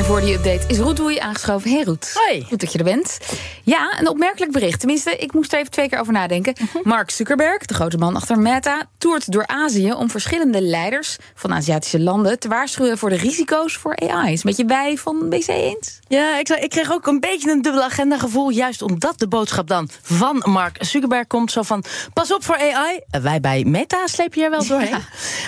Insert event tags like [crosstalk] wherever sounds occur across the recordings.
En voor die update is Roet Doei aangeschoven. Hey Roet. Hoi. Goed dat je er bent. Ja, een opmerkelijk bericht. Tenminste, ik moest er even twee keer over nadenken. Mark Zuckerberg, de grote man achter Meta, toert door Azië om verschillende leiders van Aziatische landen te waarschuwen voor de risico's voor AI. Is een beetje wij van BC eens? Ja, ik, ik kreeg ook een beetje een dubbele agenda gevoel. Juist omdat de boodschap dan van Mark Zuckerberg komt. Zo van, pas op voor AI. Wij bij Meta sleep je er wel doorheen.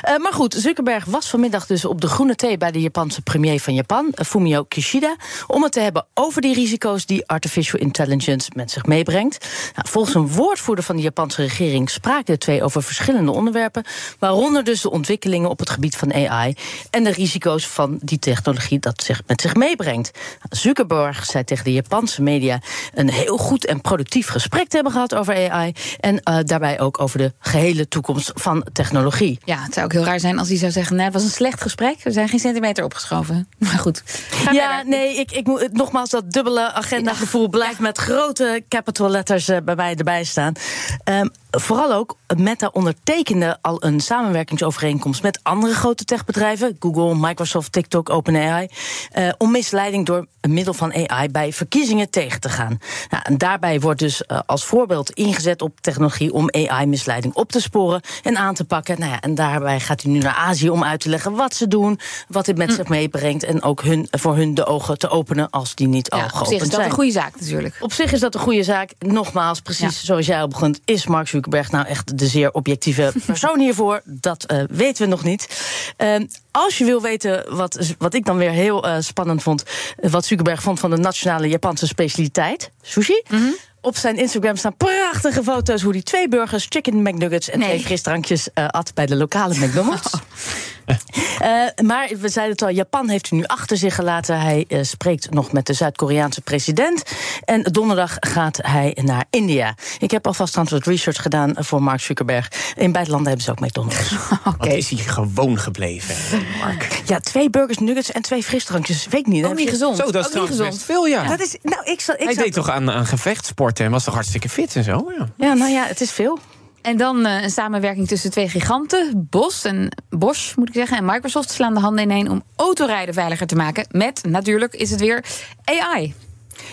Uh, maar goed, Zuckerberg was vanmiddag dus op de groene thee... bij de Japanse premier van Japan, Fumio Kishida... om het te hebben over die risico's die artificial intelligence met zich meebrengt. Nou, volgens een woordvoerder van de Japanse regering... spraken de twee over verschillende onderwerpen... waaronder dus de ontwikkelingen op het gebied van AI... en de risico's van die technologie dat zich met zich meebrengt. Zuckerberg zei tegen de Japanse media een heel goed en productief gesprek te hebben gehad over AI. En uh, daarbij ook over de gehele toekomst van technologie. Ja, het zou ook heel raar zijn als hij zou zeggen: nee, het was een slecht gesprek. We zijn geen centimeter opgeschoven. Maar goed. Ja, verder. nee, ik, ik moet nogmaals dat dubbele agendagevoel blijft met grote capital letters uh, bij mij erbij staan. Um, vooral ook, Meta ondertekende al een samenwerkingsovereenkomst met andere grote techbedrijven, Google, Microsoft, TikTok, OpenAI, uh, om misleiding door middel van AI bij verkiezingen tegen te gaan. Nou, en daarbij wordt dus uh, als voorbeeld ingezet op technologie om AI-misleiding op te sporen en aan te pakken. Nou ja, en daarbij gaat hij nu naar Azië om uit te leggen wat ze doen, wat dit met mm. zich meebrengt en ook hun, voor hun de ogen te openen als die niet ja, al geopend zijn. Op zich is dat zijn. een goede zaak natuurlijk. Op zich is dat een goede zaak. Nogmaals, precies ja. zoals jij al begon, is Mark Zuckerberg nou echt de zeer objectieve [laughs] persoon hiervoor? Dat uh, weten we nog niet. Uh, als je wil weten wat, wat ik dan weer heel uh, spannend vond, wat Zuckerberg vond van de nationale Japanse specialiteit, sushi. Mm -hmm. Op zijn Instagram staan prachtige foto's hoe hij twee burgers, chicken McNuggets en nee. twee frisdrankjes at bij de lokale McDonald's. Oh. [laughs] Uh, [laughs] maar we zeiden het al, Japan heeft hij nu achter zich gelaten. Hij uh, spreekt nog met de Zuid-Koreaanse president. En donderdag gaat hij naar India. Ik heb alvast aan wat research gedaan voor Mark Zuckerberg. In beide landen hebben ze ook McDonald's. okay. [laughs] Wat is hij gewoon gebleven, Mark? Ja, twee burgers, nuggets en twee frisdrankjes. Weet ik niet. Ook niet gezond. Zo, dat is niet gezond. veel, ja. Dat is, nou, ik zal, ik hij zal... deed toch aan, aan gevechtsporten en was toch hartstikke fit en zo? Ja, ja nou ja, het is veel. En dan uh, een samenwerking tussen twee giganten, Bosch en Bosch moet ik zeggen, en Microsoft slaan de handen ineen om autorijden veiliger te maken. Met natuurlijk is het weer AI.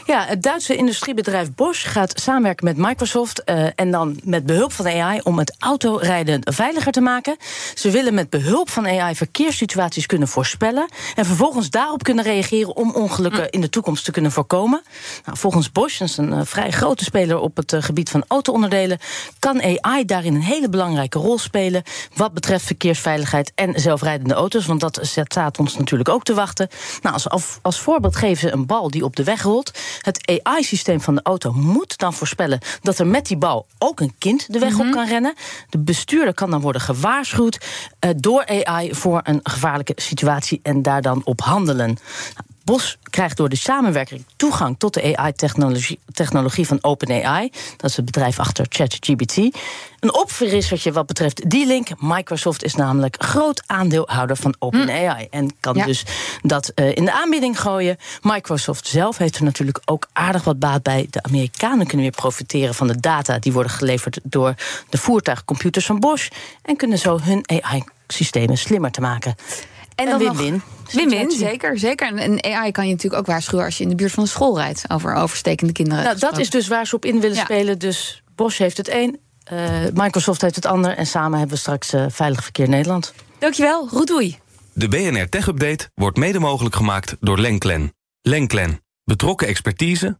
Ja, het Duitse industriebedrijf Bosch gaat samenwerken met Microsoft uh, en dan met behulp van AI om het autorijden veiliger te maken. Ze willen met behulp van AI verkeerssituaties kunnen voorspellen en vervolgens daarop kunnen reageren om ongelukken in de toekomst te kunnen voorkomen. Nou, volgens Bosch, dat is een uh, vrij grote speler op het uh, gebied van auto-onderdelen, kan AI daarin een hele belangrijke rol spelen wat betreft verkeersveiligheid en zelfrijdende auto's, want dat staat ons natuurlijk ook te wachten. Nou, als, als voorbeeld geven ze een bal die op de weg rolt. Het AI-systeem van de auto moet dan voorspellen dat er met die bal ook een kind de weg mm -hmm. op kan rennen. De bestuurder kan dan worden gewaarschuwd uh, door AI voor een gevaarlijke situatie en daar dan op handelen. Nou, Bos krijgt door de samenwerking toegang tot de AI-technologie technologie van OpenAI. Dat is het bedrijf achter ChatGPT. Een opfrissertje wat betreft die link. Microsoft is namelijk groot aandeelhouder van OpenAI. Mm. En kan ja. dus dat uh, in de aanbieding gooien. Microsoft zelf heeft er natuurlijk ook aardig wat baat bij. De Amerikanen kunnen weer profiteren van de data die worden geleverd door de voertuigcomputers van Bosch. En kunnen zo hun AI-systemen slimmer te maken. En dan win-win. Win-win, zeker. zeker. En AI kan je natuurlijk ook waarschuwen als je in de buurt van de school rijdt. Over overstekende kinderen. Nou, dat is dus waar ze op in willen ja. spelen. Dus Bosch heeft het een, uh, Microsoft heeft het ander. En samen hebben we straks uh, Veilig Verkeer Nederland. Dankjewel, Roedoei. De BNR Tech Update wordt mede mogelijk gemaakt door Lenklen. Lenklen. Betrokken expertise,